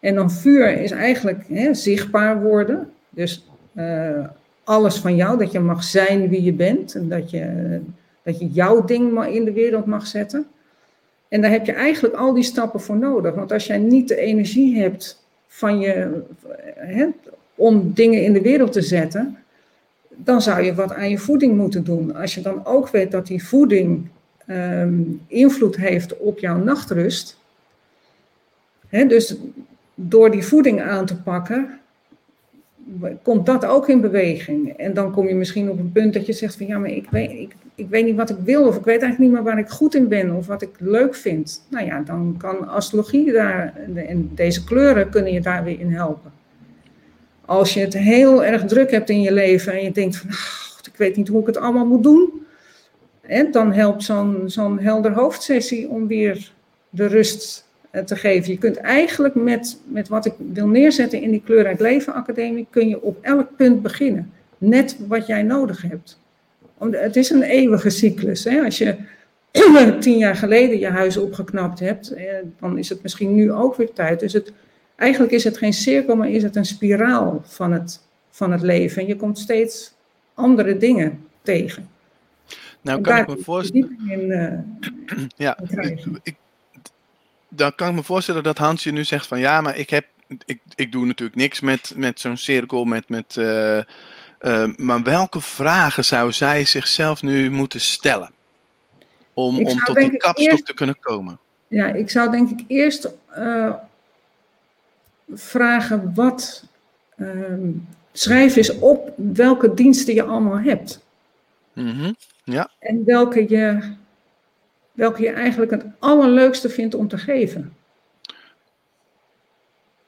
En dan vuur is eigenlijk zichtbaar worden. Dus uh, alles van jou, dat je mag zijn wie je bent. En dat je, dat je jouw ding in de wereld mag zetten. En daar heb je eigenlijk al die stappen voor nodig. Want als jij niet de energie hebt van je, hè, om dingen in de wereld te zetten, dan zou je wat aan je voeding moeten doen. Als je dan ook weet dat die voeding um, invloed heeft op jouw nachtrust. Hè, dus door die voeding aan te pakken, komt dat ook in beweging. En dan kom je misschien op een punt dat je zegt van ja, maar ik weet, ik, ik weet niet wat ik wil, of ik weet eigenlijk niet meer waar ik goed in ben, of wat ik leuk vind. Nou ja, dan kan astrologie daar, en deze kleuren kunnen je daar weer in helpen. Als je het heel erg druk hebt in je leven en je denkt van, oh, ik weet niet hoe ik het allemaal moet doen, hè, dan helpt zo'n zo'n helder hoofdsessie om weer de rust te geven. Je kunt eigenlijk met, met wat ik wil neerzetten in die Kleurrijk Leven Academie, kun je op elk punt beginnen. Net wat jij nodig hebt. Het is een eeuwige cyclus. Hè? Als je *clears throat* tien jaar geleden je huis opgeknapt hebt, eh, dan is het misschien nu ook weer tijd. Dus het, eigenlijk is het geen cirkel, maar is het een spiraal van het, van het leven. En je komt steeds andere dingen tegen. Nou, kan ik me voorstellen. Uh, ja, ik, dan kan ik me voorstellen dat Hansje nu zegt van ja, maar ik heb. Ik, ik doe natuurlijk niks met, met zo'n cirkel, met, met uh, uh, maar welke vragen zou zij zichzelf nu moeten stellen? Om, om tot die kapstok te kunnen komen. Ja, ik zou denk ik eerst uh, vragen wat. Ehm, schrijf eens op welke diensten je allemaal hebt. Mhm, ja. En welke je, welke je eigenlijk het allerleukste vindt om te geven.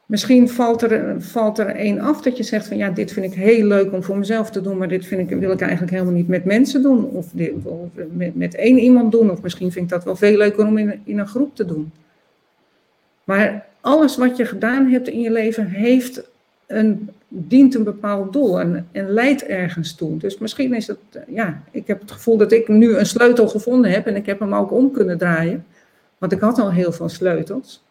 Misschien valt er, valt er één af dat je zegt van ja, dit vind ik heel leuk om voor mezelf te doen, maar dit vind ik, wil ik eigenlijk helemaal niet met mensen doen. Of, met, één iemand doen. Of misschien vind ik dat wel veel leuker om in een groep te doen. Maar alles wat je gedaan hebt in je leven heeft een, dient een bepaald doel en, en leidt ergens toe. Dus misschien is het, ja, ik heb het gevoel dat ik nu een sleutel gevonden heb en ik heb hem ook om kunnen draaien. Want ik had al heel veel sleutels.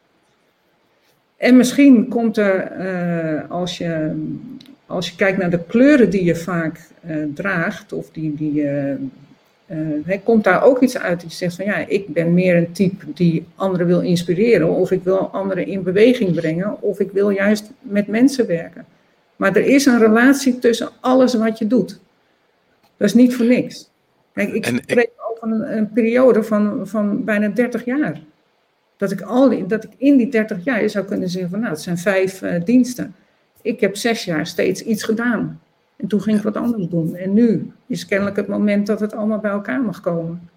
En misschien komt er, eh, als, je, als je kijkt naar de kleuren die je vaak uh, draagt, of die, die komt daar ook iets uit dat je zegt van ja, ik ben meer een type die anderen wil inspireren, of ik wil anderen in beweging brengen, of ik wil juist met mensen werken. Maar er is een relatie tussen alles wat je doet. Dat is niet voor niks. Kijk, ik spreek over een, een periode van, van bijna 30 jaar. Dat ik, al die, dat ik in die 30 jaar zou kunnen zeggen van nou, het zijn vijf uh, diensten. Ik heb zes jaar steeds iets gedaan. En toen ging ik wat anders doen. En nu is kennelijk het moment dat het allemaal bij elkaar mag komen.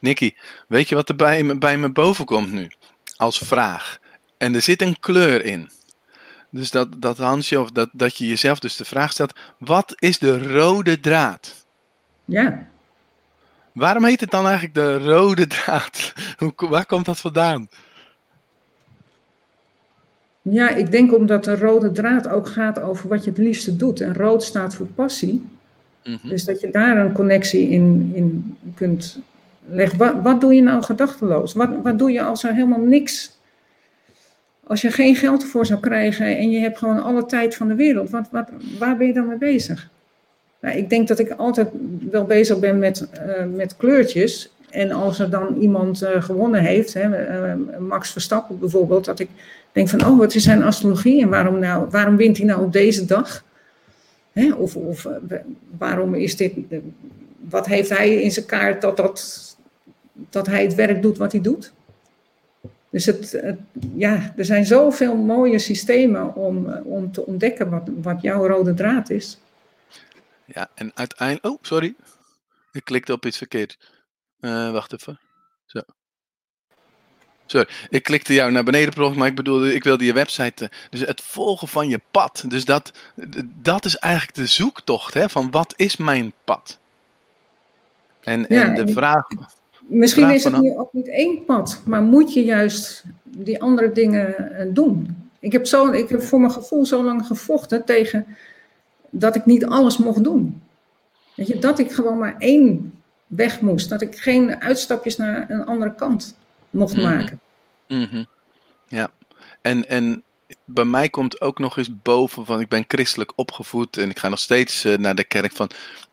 Nicky, weet je wat er bij me, bij me boven komt nu? Als vraag. En er zit een kleur in. Dus dat, dat Hansje, of dat, dat je jezelf dus de vraag stelt: wat is de rode draad? Ja. Waarom heet het dan eigenlijk de rode draad? *laughs* Hoe, waar komt dat vandaan? Ja, ik denk omdat de rode draad ook gaat over wat je het liefste doet. En rood staat voor passie. Mhm. Dus dat je daar een connectie in, in kunt leggen. Wat, wat doe je nou gedachteloos? Wat, wat doe je als er helemaal niks. Als je geen geld ervoor zou krijgen en je hebt gewoon alle tijd van de wereld, wat, wat, waar ben je dan mee bezig? Nou, ik denk dat ik altijd wel bezig ben met, uh, met kleurtjes. En als er dan iemand uh, gewonnen heeft, hè, uh, Max Verstappen bijvoorbeeld, dat ik denk van, oh, wat is zijn astrologie en waarom, nou, waarom wint hij nou op deze dag? Hè, of of waarom is dit, wat heeft hij in zijn kaart dat, dat, dat hij het werk doet wat hij doet? Dus het, het, ja, er zijn zoveel mooie systemen om, om te ontdekken wat, wat jouw rode draad is. Ja, en uiteindelijk. Oh, sorry. Ik klikte op iets verkeerd. Uh, wacht even. Zo. Sorry, ik klikte jou naar beneden, maar ik bedoelde, ik wilde je website. Uh, dus het volgen van je pad. Dus dat, dat is eigenlijk de zoektocht, hè, van wat is mijn pad? En, ja, en de vraag. Misschien is het nu ook niet één pad, maar moet je juist die andere dingen uh, doen? Ik heb, zo, ik heb voor mijn gevoel zo lang gevochten tegen dat ik niet alles mocht doen. Weet je, dat ik gewoon maar één weg moest. Dat ik geen uitstapjes naar een andere kant mocht mhm. maken. Mm Ja, en, en bij mij komt ook nog eens boven van ik ben christelijk opgevoed en ik ga nog steeds uh, naar de kerk van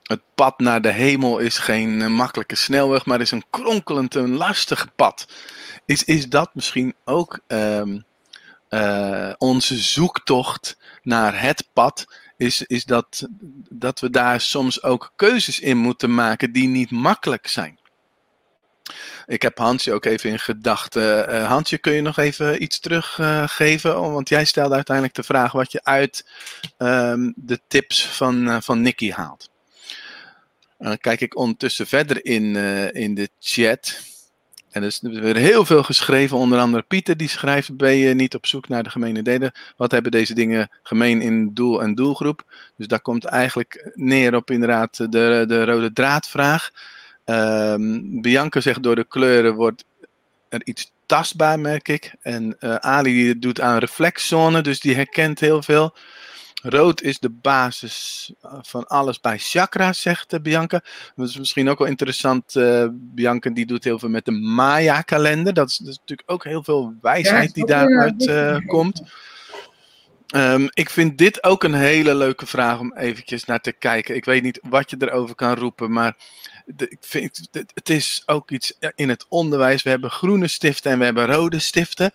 het pad naar de hemel is geen uh, makkelijke snelweg, maar is een kronkelend, een lastig pad. Is, is dat misschien ook um, uh, onze zoektocht naar het pad is, is dat, dat we daar soms ook keuzes in moeten maken die niet makkelijk zijn. Ik heb Hansje ook even in gedachten. Uh, Hansje, kun je nog even iets teruggeven? Uh, want jij stelde uiteindelijk de vraag wat je uit um, de tips van, uh, van Nicky haalt. Dan kijk ik ondertussen verder in, in de chat. En er is weer heel veel geschreven, onder andere Pieter die schrijft, ben je niet op zoek naar de gemene delen? Wat hebben deze dingen gemeen in doel en doelgroep? Dus daar komt eigenlijk neer op inderdaad de, de rode draadvraag. Um, Bianca zegt door de kleuren wordt er iets tastbaar, merk ik. En uh, Ali doet aan reflexzone, dus die herkent heel veel. Rood is de basis eh, van alles bij chakra, zegt uh, Bianca. Dat is misschien ook wel interessant. Uh, Bianca die doet heel veel met de Maya-kalender. Dat, is, natuurlijk ook heel veel wijsheid die daaruit uh, komt. Um, ik vind dit ook een hele leuke vraag om eventjes naar te kijken. Ik weet niet wat je erover kan roepen, maar de, ik vind, het is ook iets in het onderwijs. We hebben groene stiften en we hebben rode stiften.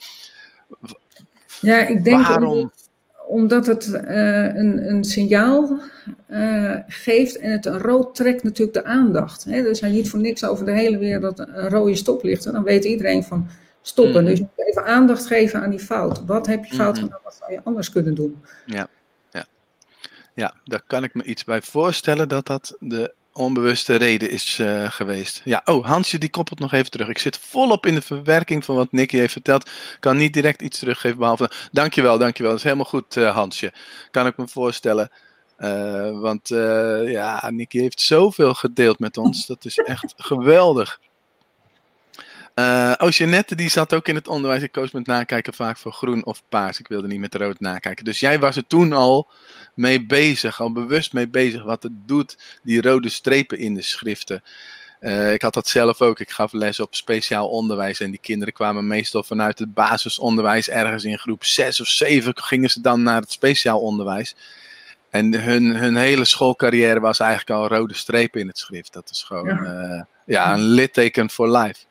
Ja, ik denk Waarom? omdat het uh, een, een signaal uh, geeft en het een rood trekt natuurlijk de aandacht. Hè? Er zijn niet voor niks over de hele wereld een rode stoplichten. Dan weet iedereen van, stoppen. Dus je moet even aandacht geven aan die fout. Wat heb je fout gedaan? Wat zou je anders kunnen doen? Ja. Ja. ja, daar kan ik me iets bij voorstellen dat dat de onbewuste reden is uh, geweest. Ja, oh, Hansje die koppelt nog even terug. Ik zit volop in de verwerking van wat Nicky heeft verteld. Kan niet direct iets teruggeven, behalve... Dankjewel, dankjewel. Dat is helemaal goed, uh, Hansje. Kan ik me voorstellen. Uh, want ja, Nicky heeft zoveel gedeeld met ons. Dat is echt geweldig. Uh, oh, Jeannette die zat ook in het onderwijs. Ik koos met nakijken vaak voor groen of paars. Ik wilde niet met rood nakijken. Dus jij was er toen al mee bezig, al bewust mee bezig wat het doet, die rode strepen in de schriften. Uh, ik had dat zelf ook. Ik gaf les op speciaal onderwijs. En die kinderen kwamen meestal vanuit het basisonderwijs. Ergens in groep 6 of 7 gingen ze dan naar het speciaal onderwijs. En hun, hun hele schoolcarrière was eigenlijk al rode strepen in het schrift. Dat is gewoon ja. Uh, ja, een litteken for life.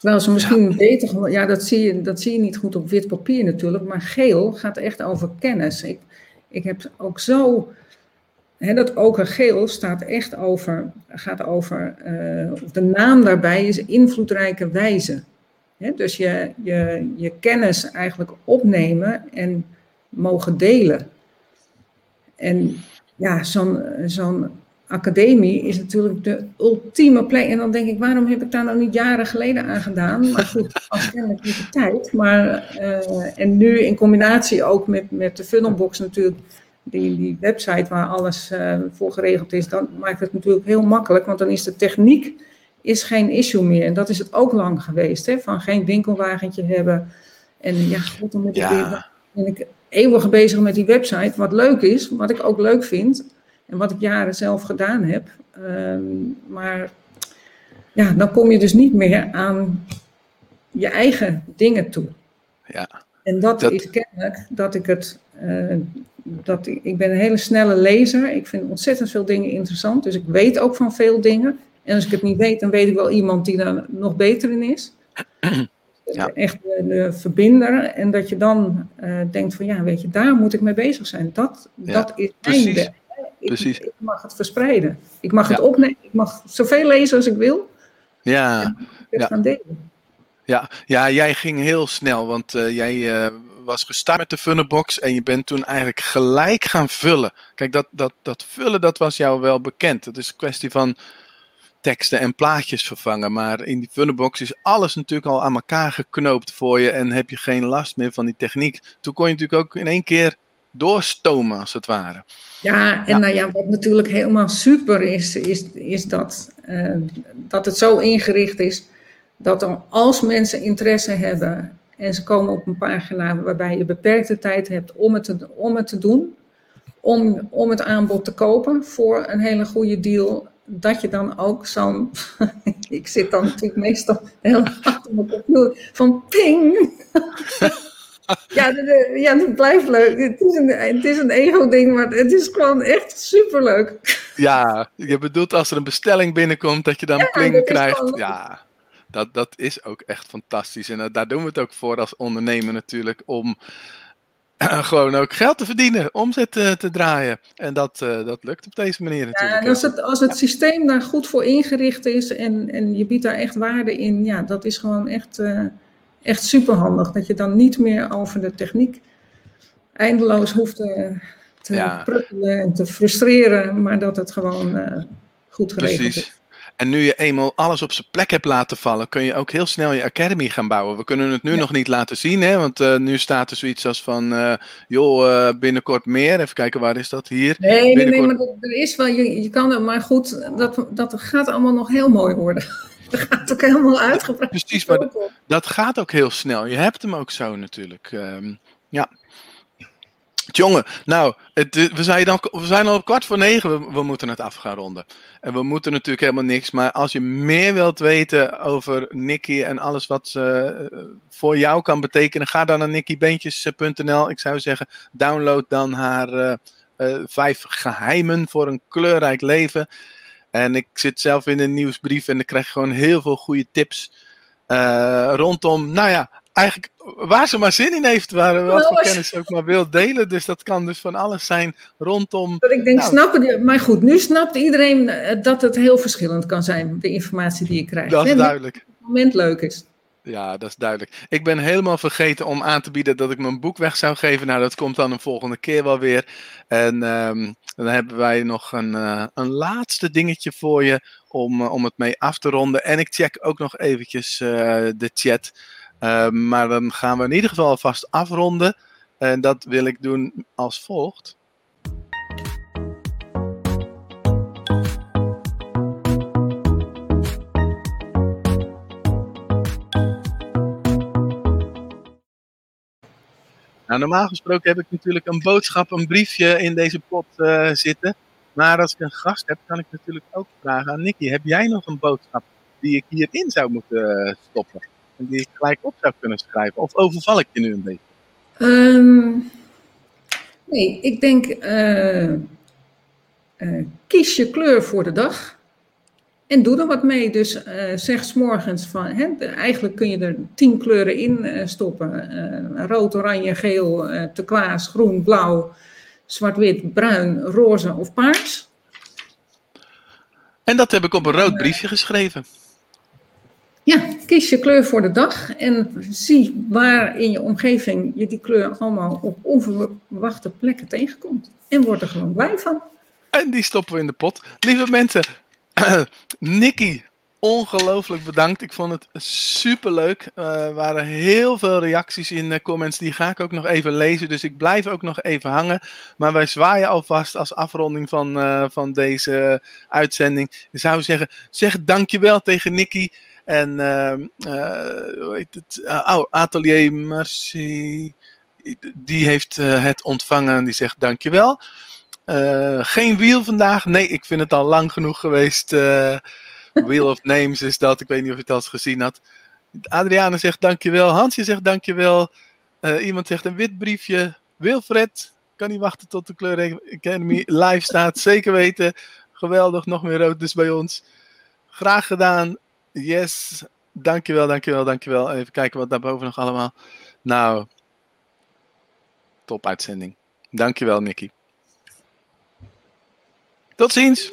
Terwijl ze misschien beter, ja, dat zie, je, dat zie je niet goed op wit papier natuurlijk, maar geel gaat echt over kennis. Ik, ik heb ook zo, hè, dat geel staat echt over, gaat over, uh, de naam daarbij is invloedrijke wijze. Hè, dus je, je, je kennis eigenlijk opnemen en mogen delen. En ja, zo'n zo'n academie is natuurlijk de ultieme plek. En dan denk ik, waarom heb ik daar nou niet jaren geleden aan gedaan? Maar goed, als kennelijk niet de tijd. Maar, uh, en nu in combinatie ook met, met de funnelbox natuurlijk, die, die website waar alles uh, voor geregeld is, dan maakt het natuurlijk heel makkelijk. Want dan is de techniek is geen issue meer. En dat is het ook lang geweest, hè? van geen winkelwagentje hebben. En ja, goed, dan moet ik weer... Ben ik eeuwig bezig met die website, wat leuk is, wat ik ook leuk vind en wat ik jaren zelf gedaan heb. Um, maar ja, dan kom je dus niet meer aan je eigen dingen toe. Ja. En dat, is kennelijk dat ik het. Uh, dat ik, ik ben een hele snelle lezer. Ik vind ontzettend veel dingen interessant. Dus ik weet ook van veel dingen. En als ik het niet weet, dan weet ik wel iemand die daar nog beter in is. *clears throat* Ja. Echt de, de, verbinder. En dat je dan uh, denkt van ja, weet je, daar moet ik mee bezig zijn. Dat, ja, dat is mijn werk. Precies. Ik, mag het verspreiden. Ik mag het opnemen. Ik mag zoveel lezen als ik wil. Ja. ja. gaan delen. Ja. ja, jij ging heel snel, want uh, jij uh, was gestart met de Funnelbox en je bent toen eigenlijk gelijk gaan vullen. Kijk, dat, dat, dat vullen, dat was jou wel bekend. Het is een kwestie van teksten en plaatjes vervangen. Maar in die Funnelbox is alles natuurlijk al aan elkaar geknoopt voor je en heb je geen last meer van die techniek. Toen kon je natuurlijk ook in één keer doorstomen, als het ware. Ja, en Nou ja, wat natuurlijk helemaal super is, is, is dat, uh, dat het zo ingericht is dat als mensen interesse hebben en ze komen op een pagina waarbij je beperkte tijd hebt om het te, om het te doen, om, om het aanbod te kopen voor een hele goede deal, dat je dan ook zo'n. *laughs* ik zit dan natuurlijk meestal heel achter mijn computer van ping. *laughs* *laughs* ja, de, ja, het blijft leuk. Het is een, het is een ego-ding, maar het is gewoon echt superleuk. *laughs* Ja, je bedoelt als er een bestelling binnenkomt dat je dan ja, een krijgt. Ja, dat, dat is ook echt fantastisch. En daar doen we het ook voor als ondernemer natuurlijk, om *clears throat* gewoon ook geld te verdienen, omzet te, te draaien. En dat, uh, dat lukt op deze manier natuurlijk. Ja, en als het, als het systeem daar goed voor ingericht is en, en je biedt daar echt waarde in, ja, dat is gewoon echt... Echt superhandig. Dat je dan niet meer over de techniek eindeloos hoeft te, te ja. pruttelen en te frustreren, maar dat het gewoon uh, goed geregeld Precies. is. En nu je eenmaal alles op zijn plek hebt laten vallen, kun je ook heel snel je academy gaan bouwen. We kunnen het nu nog niet laten zien, hè? want uh, nu staat er zoiets als van, uh, joh, uh, binnenkort meer. Even kijken, waar is dat hier? Nee, nee, nee, maar er is wel, je, je kan het, maar goed, dat, dat gaat allemaal nog heel mooi worden. *laughs* Dat gaat ook helemaal uitgebreid. Precies, maar dat gaat ook heel snel. Je hebt hem ook zo natuurlijk. Um, ja. Jongen, nou, het, we, zijn dan, we zijn al kwart voor negen, we, we, moeten het af gaan ronden. En we moeten natuurlijk helemaal niks, maar als je meer wilt weten over Nicky en alles wat ze uh, voor jou kan betekenen, ga dan naar nickybeentjes.nl. Ik zou zeggen, download dan haar uh, uh, vijf geheimen voor een kleurrijk leven. En ik zit zelf in een nieuwsbrief en ik krijg gewoon heel veel goede tips uh, rondom, nou ja, eigenlijk waar ze maar zin in heeft, waar wat voor kennis ook maar wil delen. Dus dat kan dus van alles zijn rondom. Dat ik denk, nou, snappen maar goed, nu snapt iedereen dat het heel verschillend kan zijn, de informatie die je krijgt. Dat is duidelijk. Op het moment leuk is. Ja, dat is duidelijk. Ik ben helemaal vergeten om aan te bieden dat ik mijn boek weg zou geven. Nou, dat komt dan een volgende keer wel weer. En um, dan hebben wij nog een, uh, een laatste dingetje voor je om, uh, om het mee af te ronden. En ik check ook nog eventjes uh, de chat. Ehm, maar dan gaan we in ieder geval vast afronden. En dat wil ik doen als volgt. Nou, normaal gesproken heb ik natuurlijk een boodschap, een briefje in deze pot uh, zitten. Maar als ik een gast heb, kan ik natuurlijk ook vragen aan Nicky: heb jij nog een boodschap die ik hierin zou moeten uh, stoppen? En die ik gelijk op zou kunnen schrijven? Of overval ik je nu een beetje? Um, nee, ik denk: uh, kies je kleur voor de dag. En doe er wat mee. Dus uh, zeg s morgens van, hè, eigenlijk kun je er tien kleuren in uh, stoppen. Uh, rood, oranje, geel, turquoise, groen, blauw, zwart-wit, bruin, roze of paars. En dat heb ik op een rood briefje geschreven. Ja, kies je kleur voor de dag en zie waar in je omgeving je die kleur allemaal op onverwachte plekken tegenkomt. En word er gewoon blij van. En die stoppen we in de pot. Lieve mensen, *clears throat* Nicky, ongelooflijk bedankt. Ik vond het super leuk. Uh, er waren heel veel reacties in de comments. Die ga ik ook nog even lezen. Dus ik blijf ook nog even hangen. Maar wij zwaaien alvast als afronding van, uh, van deze uitzending. Ik zou zeggen, zeg dankjewel tegen Nicky. En uh, hoe heet het? oh, Atelier Merci. Die heeft het ontvangen en die zegt dankjewel. Uh, geen wiel vandaag. Nee, ik vind het al lang genoeg geweest. Uh, Wheel of Names is dat. Ik weet niet of je het al eens gezien had. Adriane zegt dankjewel. Hansje zegt dankjewel. Uh, iemand zegt een wit briefje. Wilfred kan niet wachten tot de Kleur Academy live staat. Zeker weten. Geweldig. Nog meer rood dus bij ons. Graag gedaan. Yes. Dankjewel, dankjewel, dankjewel. Even kijken wat daarboven nog allemaal. Nou. Top uitzending. Dankjewel, Nicky. Tot ziens.